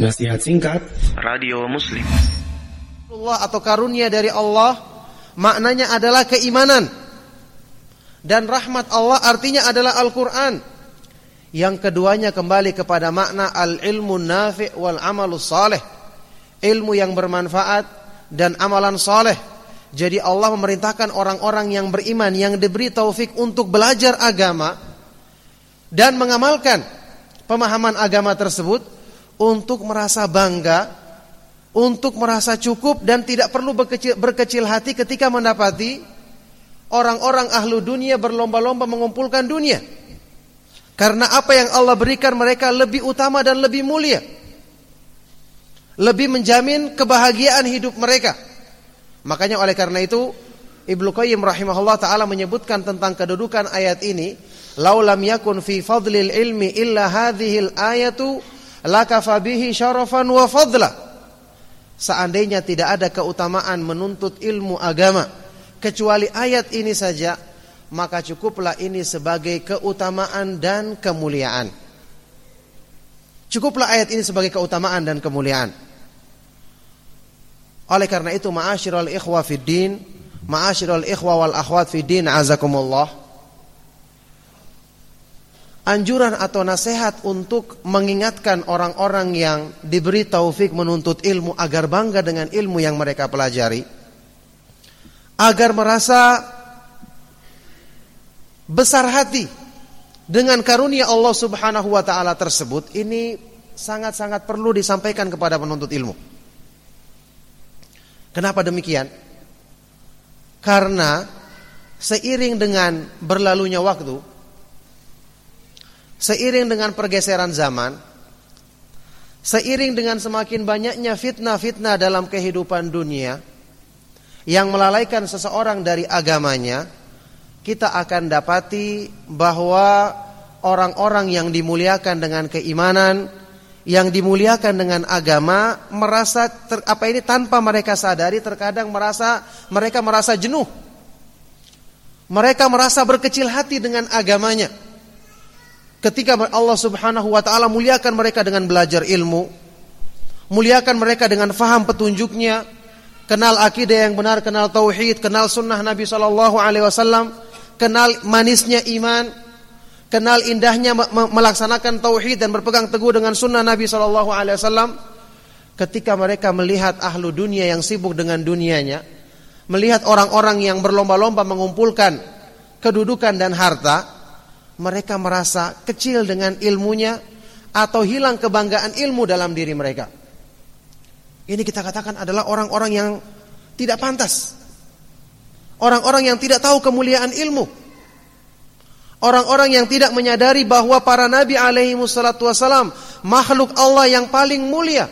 Nasihat singkat Radio Muslim Allah atau karunia dari Allah maknanya adalah keimanan dan rahmat Allah artinya adalah Al-Qur'an. Yang keduanya kembali kepada makna al-ilmu nafi' wal amalus saleh. Ilmu yang bermanfaat dan amalan saleh. Jadi Allah memerintahkan orang-orang yang beriman yang diberi taufik untuk belajar agama dan mengamalkan pemahaman agama tersebut untuk merasa bangga, untuk merasa cukup dan tidak perlu berkecil, berkecil hati ketika mendapati orang-orang ahlu dunia berlomba-lomba mengumpulkan dunia. Karena apa yang Allah berikan mereka lebih utama dan lebih mulia. Lebih menjamin kebahagiaan hidup mereka. Makanya oleh karena itu Ibnu Qayyim rahimahullah taala menyebutkan tentang kedudukan ayat ini, "Laulam yakun fi fadlil ilmi illa hadhil ayatu lakafa bihi syarafan wa fadla." Seandainya tidak ada keutamaan menuntut ilmu agama kecuali ayat ini saja, maka cukuplah ini sebagai keutamaan dan kemuliaan. Cukuplah ayat ini sebagai keutamaan dan kemuliaan. Oleh karena itu ma'asyiral ikhwa fid din, ma'asyiral ikhwa wal akhwat fid din azakumullah. Anjuran atau nasihat untuk mengingatkan orang-orang yang diberi taufik menuntut ilmu agar bangga dengan ilmu yang mereka pelajari. Agar merasa besar hati dengan karunia Allah Subhanahu wa taala tersebut ini sangat-sangat perlu disampaikan kepada penuntut ilmu. Kenapa demikian? Karena seiring dengan berlalunya waktu, seiring dengan pergeseran zaman, seiring dengan semakin banyaknya fitnah-fitnah dalam kehidupan dunia yang melalaikan seseorang dari agamanya, kita akan dapati bahwa orang-orang yang dimuliakan dengan keimanan, yang dimuliakan dengan agama merasa ter, apa ini tanpa mereka sadari terkadang merasa mereka merasa jenuh. Mereka merasa berkecil hati dengan agamanya. Ketika Allah Subhanahu wa taala muliakan mereka dengan belajar ilmu, muliakan mereka dengan faham petunjuknya, kenal akidah yang benar, kenal tauhid, kenal sunnah Nabi sallallahu alaihi wasallam, kenal manisnya iman, kenal indahnya melaksanakan tauhid dan berpegang teguh dengan sunnah Nabi Shallallahu Alaihi Wasallam. Ketika mereka melihat ahlu dunia yang sibuk dengan dunianya, melihat orang-orang yang berlomba-lomba mengumpulkan kedudukan dan harta, mereka merasa kecil dengan ilmunya atau hilang kebanggaan ilmu dalam diri mereka. Ini kita katakan adalah orang-orang yang tidak pantas. Orang-orang yang tidak tahu kemuliaan ilmu. Orang-orang yang tidak menyadari bahwa para nabi alaihi wassalatu wassalam makhluk Allah yang paling mulia.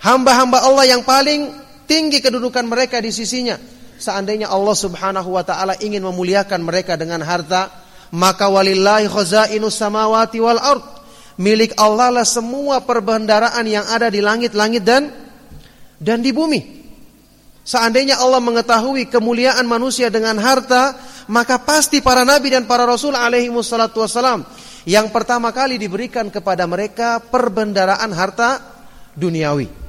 Hamba-hamba Allah yang paling tinggi kedudukan mereka di sisinya. Seandainya Allah Subhanahu wa taala ingin memuliakan mereka dengan harta, maka walillahi khazainus samawati wal ard. Milik Allah lah semua perbendaraan yang ada di langit-langit dan dan di bumi. Seandainya Allah mengetahui kemuliaan manusia dengan harta, maka pasti para nabi dan para rasul alaihi wassalatu wassalam yang pertama kali diberikan kepada mereka perbendaraan harta duniawi.